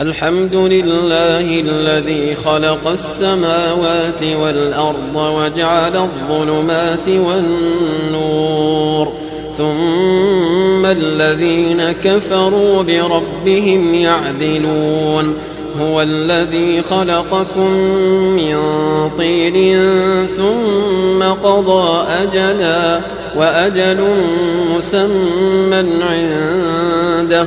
الحمد لله الذي خلق السماوات والأرض وجعل الظلمات والنور ثم الذين كفروا بربهم يعدلون. هو الذي خلقكم من طين ثم قضى أجلا وأجل مسمى عنده.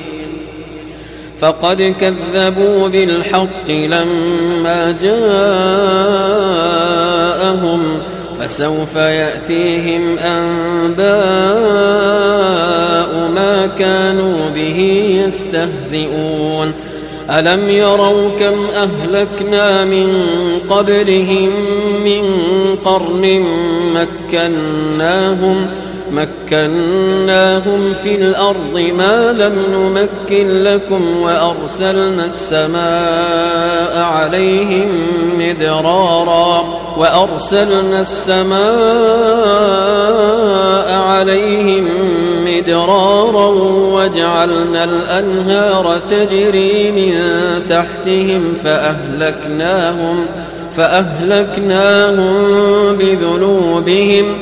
فقد كذبوا بالحق لما جاءهم فسوف يأتيهم أنباء ما كانوا به يستهزئون. ألم يروا كم أهلكنا من قبلهم من قرن مكناهم مكناهم في الأرض ما لم نمكن لكم وأرسلنا السماء عليهم مدرارا وأرسلنا السماء عليهم مدرارا وجعلنا الأنهار تجري من تحتهم فأهلكناهم فأهلكناهم بذنوبهم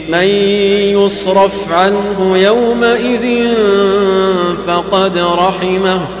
من يصرف عنه يومئذ فقد رحمه.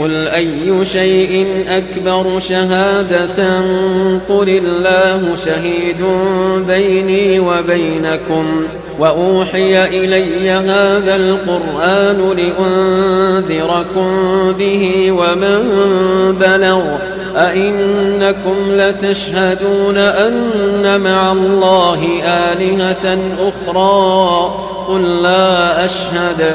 قل أي شيء أكبر شهادة قل الله شهيد بيني وبينكم وأوحي إلي هذا القرآن لأنذركم به ومن بلغ أئنكم لتشهدون أن مع الله آلهة أخرى قل لا أشهد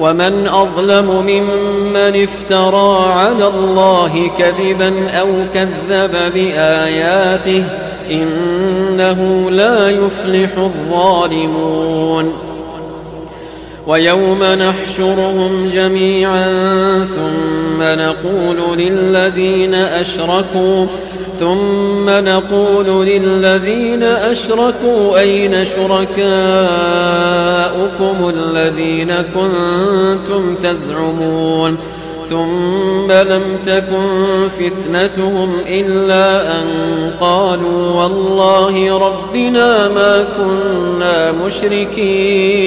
ومن أظلم ممن افترى على الله كذبا أو كذب بآياته إنه لا يفلح الظالمون ويوم نحشرهم جميعا ثم نقول للذين أشركوا ثم نقول للذين أشركوا أين شركاؤكم الذين كنتم تزعمون ثم لم تكن فتنتهم إلا أن قالوا والله ربنا ما كنا مشركين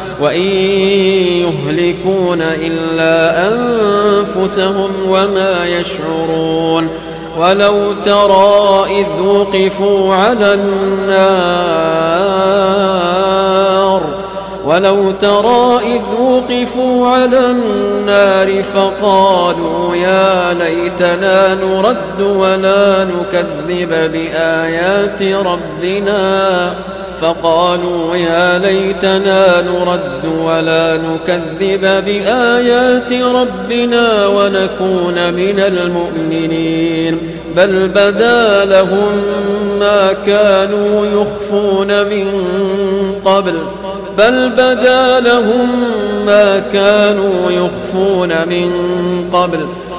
وإن يهلكون إلا أنفسهم وما يشعرون ولو ترى إذ وقفوا على النار ولو ترى إذ وقفوا على النار فقالوا يا ليتنا نرد ولا نكذب بآيات ربنا فقالوا يا ليتنا نرد ولا نكذب بآيات ربنا ونكون من المؤمنين. بل بدا لهم ما كانوا يخفون من قبل. بل بدا لهم ما كانوا يخفون من قبل.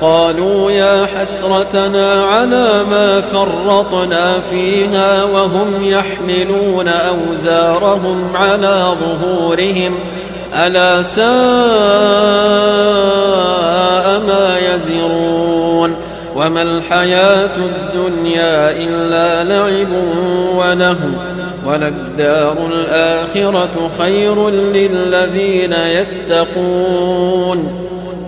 قالوا يا حسرتنا على ما فرطنا فيها وهم يحملون أوزارهم على ظهورهم. ألا ساء ما يزرون. وما الحياة الدنيا إلا لعب وله وللدار الآخرة خير للذين يتقون.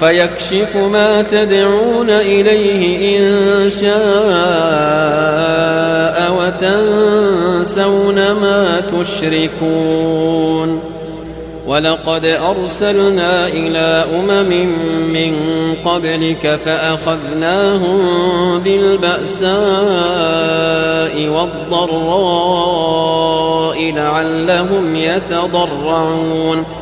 فيكشف ما تدعون إليه إن شاء وتنسون ما تشركون. ولقد أرسلنا إلى أمم من قبلك فأخذناهم بالبأساء والضراء لعلهم يتضرعون.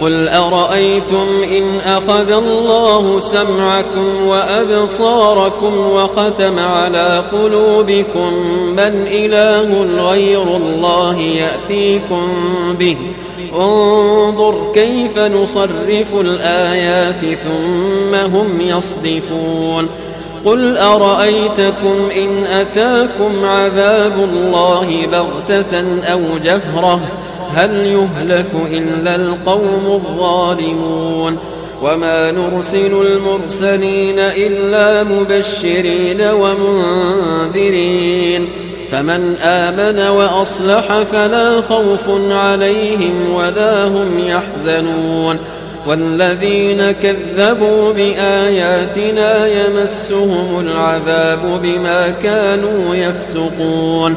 قل أرأيتم إن أخذ الله سمعكم وأبصاركم وختم على قلوبكم من إله غير الله يأتيكم به؟ انظر كيف نصرف الآيات ثم هم يصدفون. قل أرأيتكم إن أتاكم عذاب الله بغتة أو جهرة هل يهلك إلا القوم الظالمون وما نرسل المرسلين إلا مبشرين ومنذرين فمن آمن وأصلح فلا خوف عليهم ولا هم يحزنون والذين كذبوا بآياتنا يمسهم العذاب بما كانوا يفسقون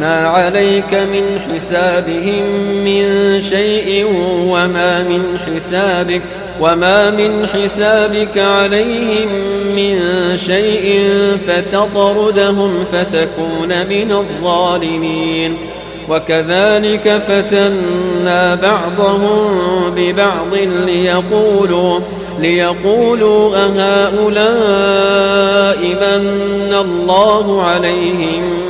ما عليك من حسابهم من شيء وما من حسابك وما من حسابك عليهم من شيء فتطردهم فتكون من الظالمين. وكذلك فتنا بعضهم ببعض ليقولوا ليقولوا أهؤلاء من الله عليهم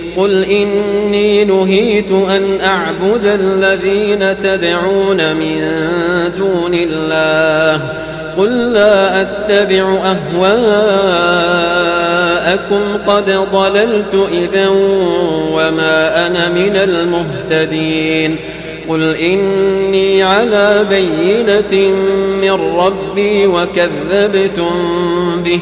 قل إني نهيت أن أعبد الذين تدعون من دون الله. قل لا أتبع أهواءكم. قد ضللت إذا وما أنا من المهتدين. قل إني على بينة من ربي وكذبتم به.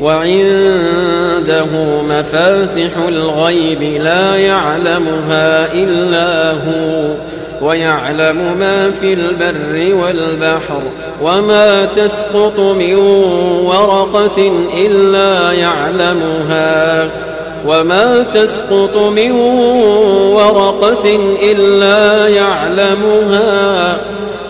وعنده مفاتح الغيب لا يعلمها إلا هو ويعلم ما في البر والبحر وما تسقط من ورقة إلا يعلمها وما تسقط من ورقة إلا يعلمها.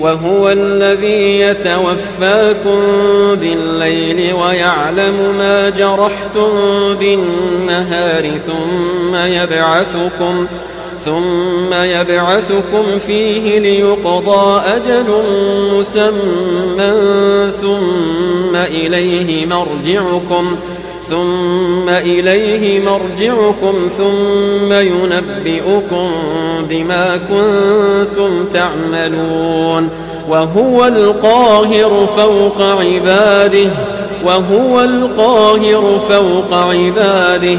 وهو الذي يتوفاكم بالليل ويعلم ما جرحتم بالنهار ثم يبعثكم ثم يبعثكم فيه ليقضى أجل مسمى ثم إليه مرجعكم ثم إليه مرجعكم ثم ينبئكم بما كنتم تعملون وهو القاهر فوق عباده وهو القاهر فوق عباده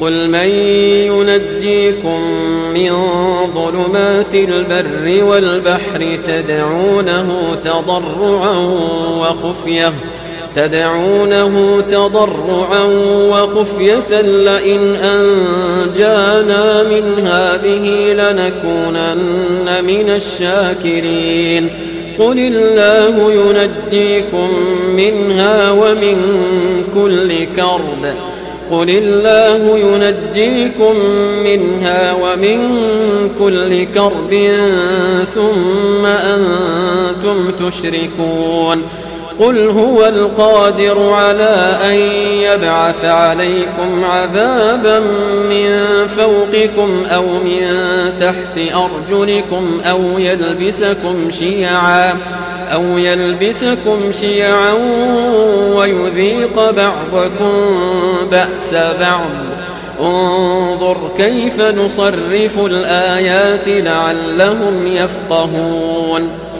قل من ينجيكم من ظلمات البر والبحر تدعونه تضرعا وخفية تدعونه تضرعا وخفية لئن أنجانا من هذه لنكونن من الشاكرين. قل الله ينجيكم منها ومن كل كرب. قل الله ينجيكم منها ومن كل كرب ثم أنتم تشركون قل هو القادر على أن يبعث عليكم عذابا من فوقكم أو من تحت أرجلكم أو يلبسكم شيعا أو يلبسكم شيعا ويذيق بعضكم بأس بعض انظر كيف نصرف الآيات لعلهم يفقهون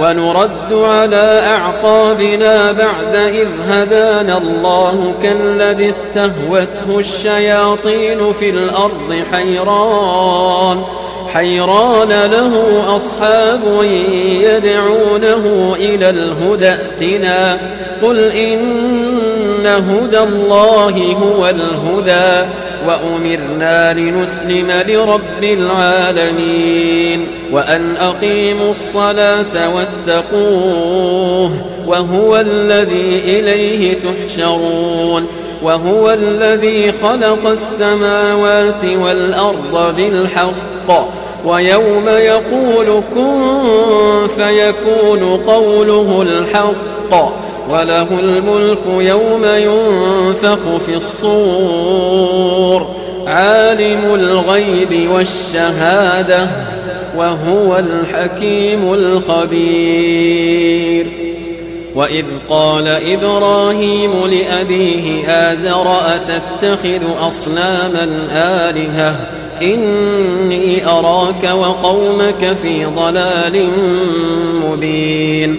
ونرد على أعقابنا بعد إذ هدانا الله كالذي استهوته الشياطين في الأرض حيران حيران له أصحاب يدعونه إلى الهدى ائتنا. قل إن هدى الله هو الهدى. وأمرنا لنسلم لرب العالمين وأن أقيموا الصلاة واتقوه وهو الذي إليه تحشرون وهو الذي خلق السماوات والأرض بالحق ويوم يقول كن فيكون قوله الحق وله الملك يوم ينفخ في الصور عالم الغيب والشهادة وهو الحكيم الخبير. وإذ قال إبراهيم لأبيه آزر أتتخذ أصناما آلهة؟ إني أراك وقومك في ضلال مبين.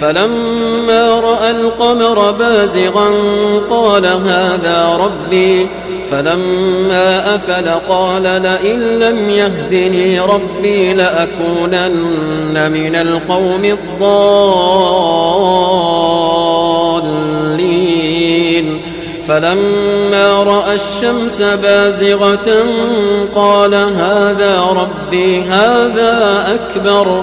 فلما رأى القمر بازغا قال هذا ربي. فلما أفل قال لئن لم يهدني ربي لأكونن من القوم الضالين. فلما رأى الشمس بازغة قال هذا ربي هذا أكبر.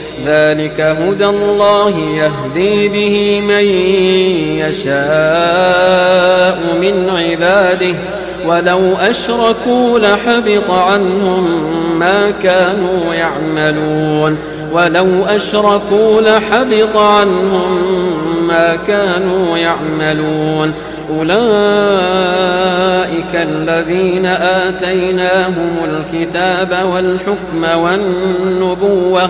ذلك هدى الله يهدي به من يشاء من عباده. ولو أشركوا لحبط عنهم ما كانوا يعملون. ولو أشركوا لحبط عنهم ما كانوا يعملون. أولئك الذين آتيناهم الكتاب والحكم والنبوة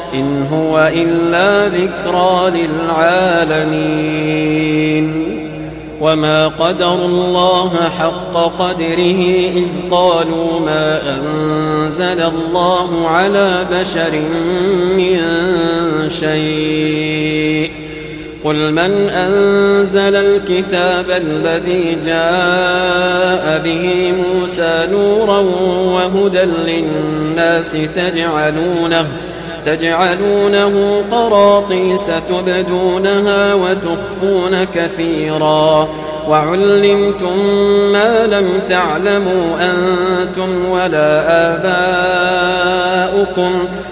إن هو إلا ذكرى للعالمين. وما قدر الله حق قدره إذ قالوا ما أنزل الله على بشر من شيء. قل من أنزل الكتاب الذي جاء به موسى نورا وهدى للناس تجعلونه تجعلونه قراطيس تبدونها وتخفون كثيرا. وعلمتم ما لم تعلموا أنتم ولا آباؤكم.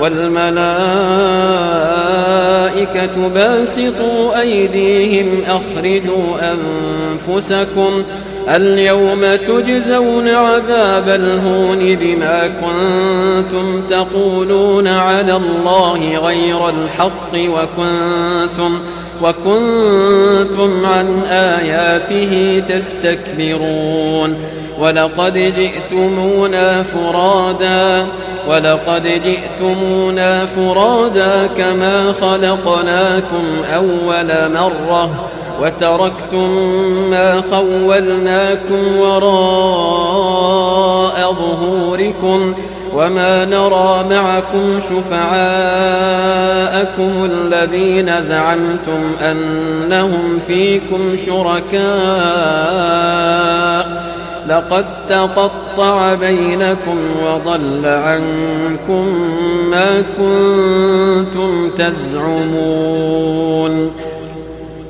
والملائكة باسطوا أيديهم أخرجوا أنفسكم اليوم تجزون عذاب الهون بما كنتم تقولون على الله غير الحق وكنتم وكنتم عن آياته تستكبرون ولقد جئتمونا فرادا ولقد جئتمونا فرادا كما خلقناكم أول مرة وتركتم ما خولناكم وراء ظهوركم وما نرى معكم شفعاءكم الذين زعمتم أنهم فيكم شركاء. لقد تقطع بينكم وضل عنكم ما كنتم تزعمون.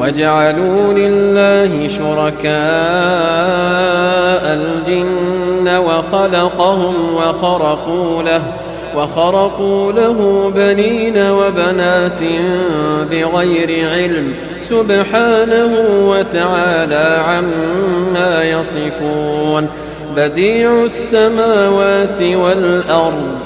وجعلوا لله شركاء الجن وخلقهم وخرقوا له وخرقوا له بنين وبنات بغير علم سبحانه وتعالى عما يصفون بديع السماوات والأرض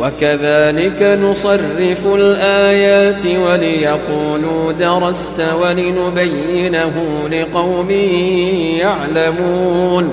وكذلك نصرف الآيات وليقولوا درست ولنبينه لقوم يعلمون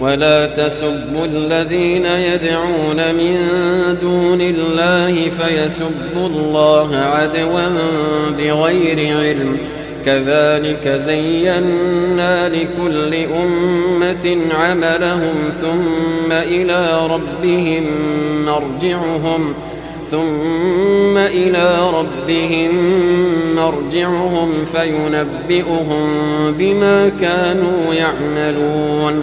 ولا تسبوا الذين يدعون من دون الله فيسبوا الله عدوا بغير علم. كذلك زينا لكل أمة عملهم ثم إلى ربهم مرجعهم ثم إلى ربهم مرجعهم فينبئهم بما كانوا يعملون.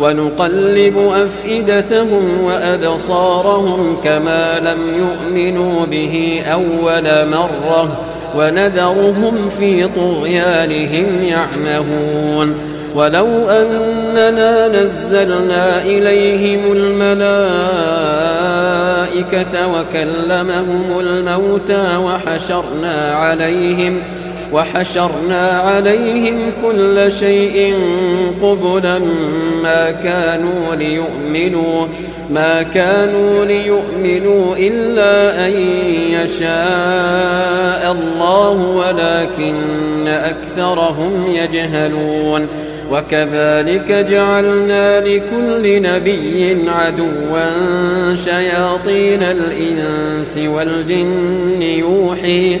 ونقلب أفئدتهم وأبصارهم كما لم يؤمنوا به أول مرة ونذرهم في طغيانهم يعمهون. ولو أننا نزلنا إليهم الملائكة وكلمهم الموتى وحشرنا عليهم ۖ وحشرنا عليهم كل شيء قبلا ما كانوا ليؤمنوا ما كانوا ليؤمنوا إلا أن يشاء الله ولكن أكثرهم يجهلون. وكذلك جعلنا لكل نبي عدوا شياطين الإنس والجن يوحي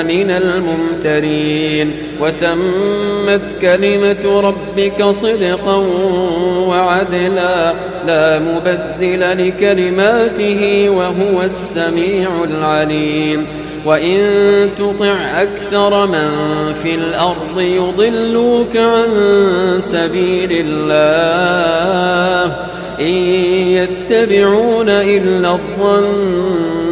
من الممترين. وتمت كلمة ربك صدقا وعدلا لا مبدل لكلماته وهو السميع العليم. وإن تطع أكثر من في الأرض يضلوك عن سبيل الله. إن يتبعون إلا الظن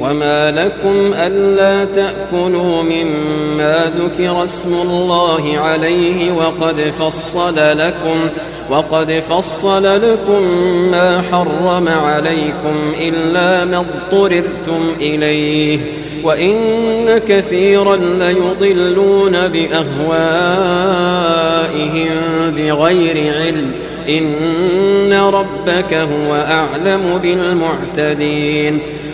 وما لكم ألا تأكلوا مما ذكر اسم الله عليه وقد فصل لكم وقد فصل لكم ما حرم عليكم إلا ما اضطررتم إليه وإن كثيرا ليضلون بأهوائهم أهوائهم بغير علم إن ربك هو أعلم بالمعتدين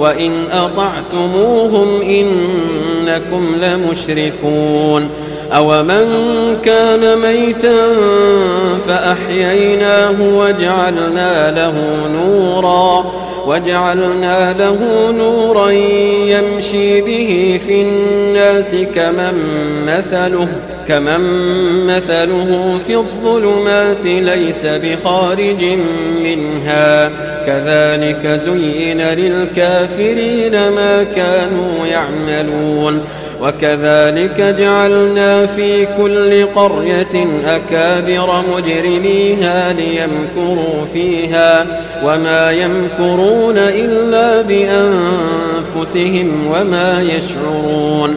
وإن أطعتموهم إنكم لمشركون. أومن كان ميتا فأحييناه وجعلنا له نورا وجعلنا له نورا يمشي به في الناس كمن مثله كمن مثله في الظلمات ليس بخارج منها. كذلك زين للكافرين ما كانوا يعملون. وكذلك جعلنا في كل قرية أكابر مجرميها ليمكروا فيها وما يمكرون إلا بأنفسهم وما يشعرون.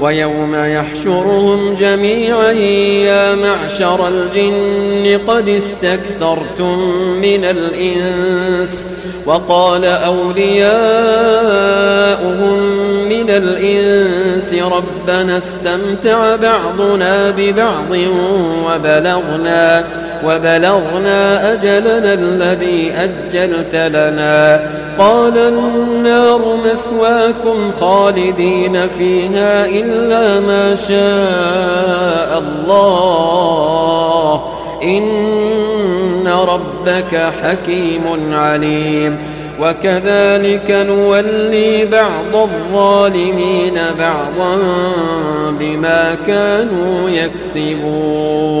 ويوم يحشرهم جميعا يا معشر الجن قد استكثرتم من الإنس. وقال أولياؤهم من الإنس ربنا استمتع بعضنا ببعض وبلغنا وبلغنا أجلنا الذي أجلت لنا. قال النار مثواكم خالدين فيها إلا ما شاء الله. إن ربك حكيم عليم. وكذلك نولي بعض الظالمين بعضا بما كانوا يكسبون.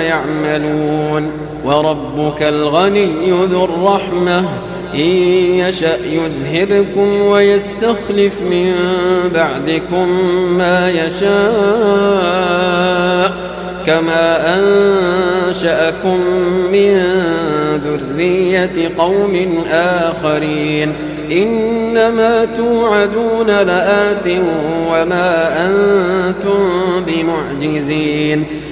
يعملون وربك الغني ذو الرحمة إن يشأ يذهبكم ويستخلف من بعدكم ما يشاء كما أنشأكم من ذرية قوم آخرين إنما توعدون لآت وما أنتم بمعجزين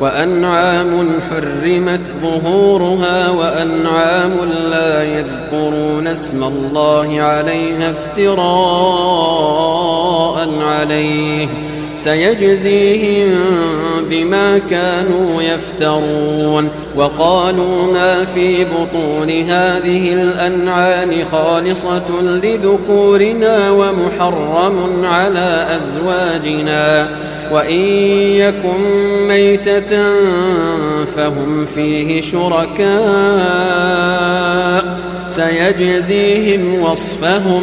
وأنعام حرمت ظهورها وأنعام لا يذكرون اسم الله عليها افتراء عليه. سيجزيهم بما كانوا يفترون. وقالوا ما في بطون هذه الأنعام خالصة لذكورنا ومحرم على أزواجنا. وإن يكن ميتة فهم فيه شركاء. سيجزيهم وصفهم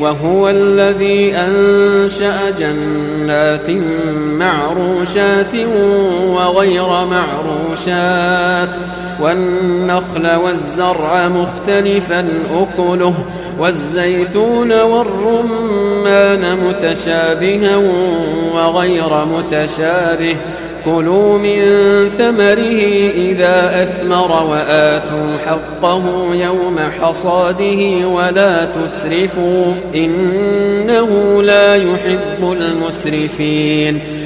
وهو الذي أنشأ جنات معروشات وغير معروشات والنخل والزرع مختلفا أكله والزيتون والرمان متشابها وغير متشابه كلوا من ثمره إذا أثمر وآتوا حقه يوم حصاده ولا تسرفوا إنه لا يحب المسرفين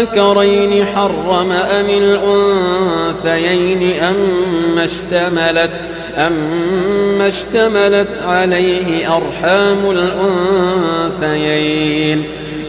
أذكرين حرم أم الأنثيين أما اشتملت أما اشتملت عليه أرحام الأنثيين.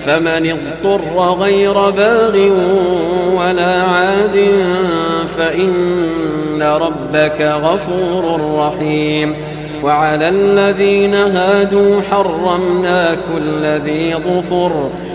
فمن اضطر غير باغ ولا عاد فإن ربك غفور رحيم وعلى الذين هادوا حرمنا كل ذي ظفر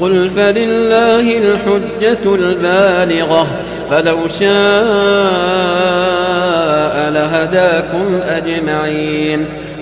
قل فلله الحجة البالغة فلو شاء لهداكم أجمعين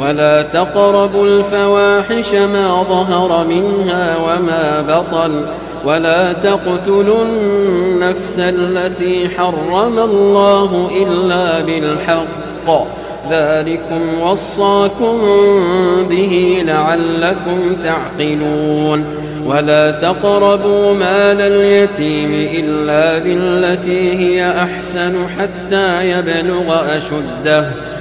ولا تقربوا الفواحش ما ظهر منها وما بطن ولا تقتلوا النفس التي حرم الله إلا بالحق. ذلكم وصاكم به لعلكم تعقلون. ولا تقربوا مال اليتيم إلا بالتي هي أحسن حتى يبلغ أشده.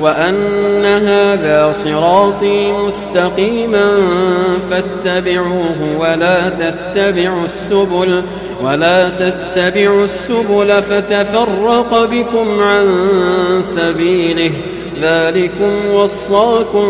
وأن هذا صراطي مستقيما فاتبعوه ولا تتبعوا السبل ولا تتبعوا السبل فتفرق بكم عن سبيله ذلكم وصاكم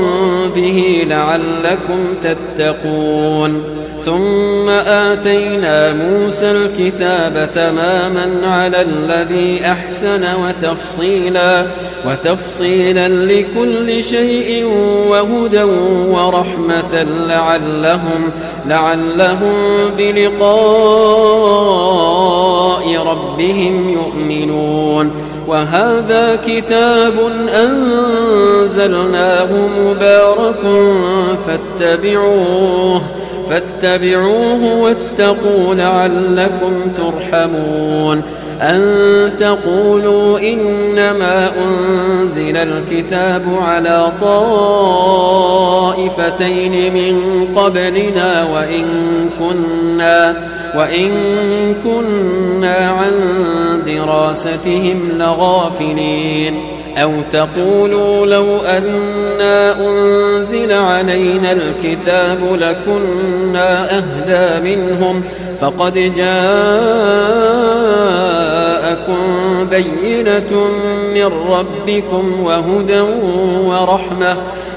به لعلكم تتقون. ثم آتينا موسى الكتاب تماما على الذي أحسن وتفصيلا وتفصيلا لكل شيء وهدى ورحمة لعلهم لعلهم بلقاء ربهم يؤمنون. وهذا كتاب أنزلناه مبارك فاتبعوه فاتبعوه واتقوا لعلكم ترحمون. أن تقولوا إنما أنزل الكتاب على طائفتين من قبلنا وإن كنا وإن كنا عن دراستهم لغافلين أو تقولوا لو أنا أنزل علينا الكتاب لكنا أهدى منهم فقد جاءكم بينة من ربكم وهدى ورحمة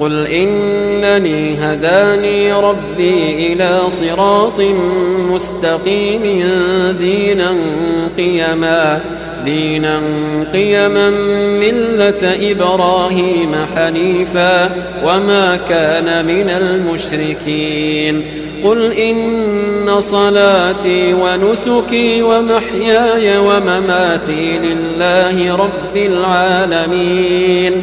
قل إنني هداني ربي إلى صراط مستقيم دينا قيما دينا قيما ملة إبراهيم حنيفا وما كان من المشركين. قل إن صلاتي ونسكي ومحياي ومماتي لله رب العالمين.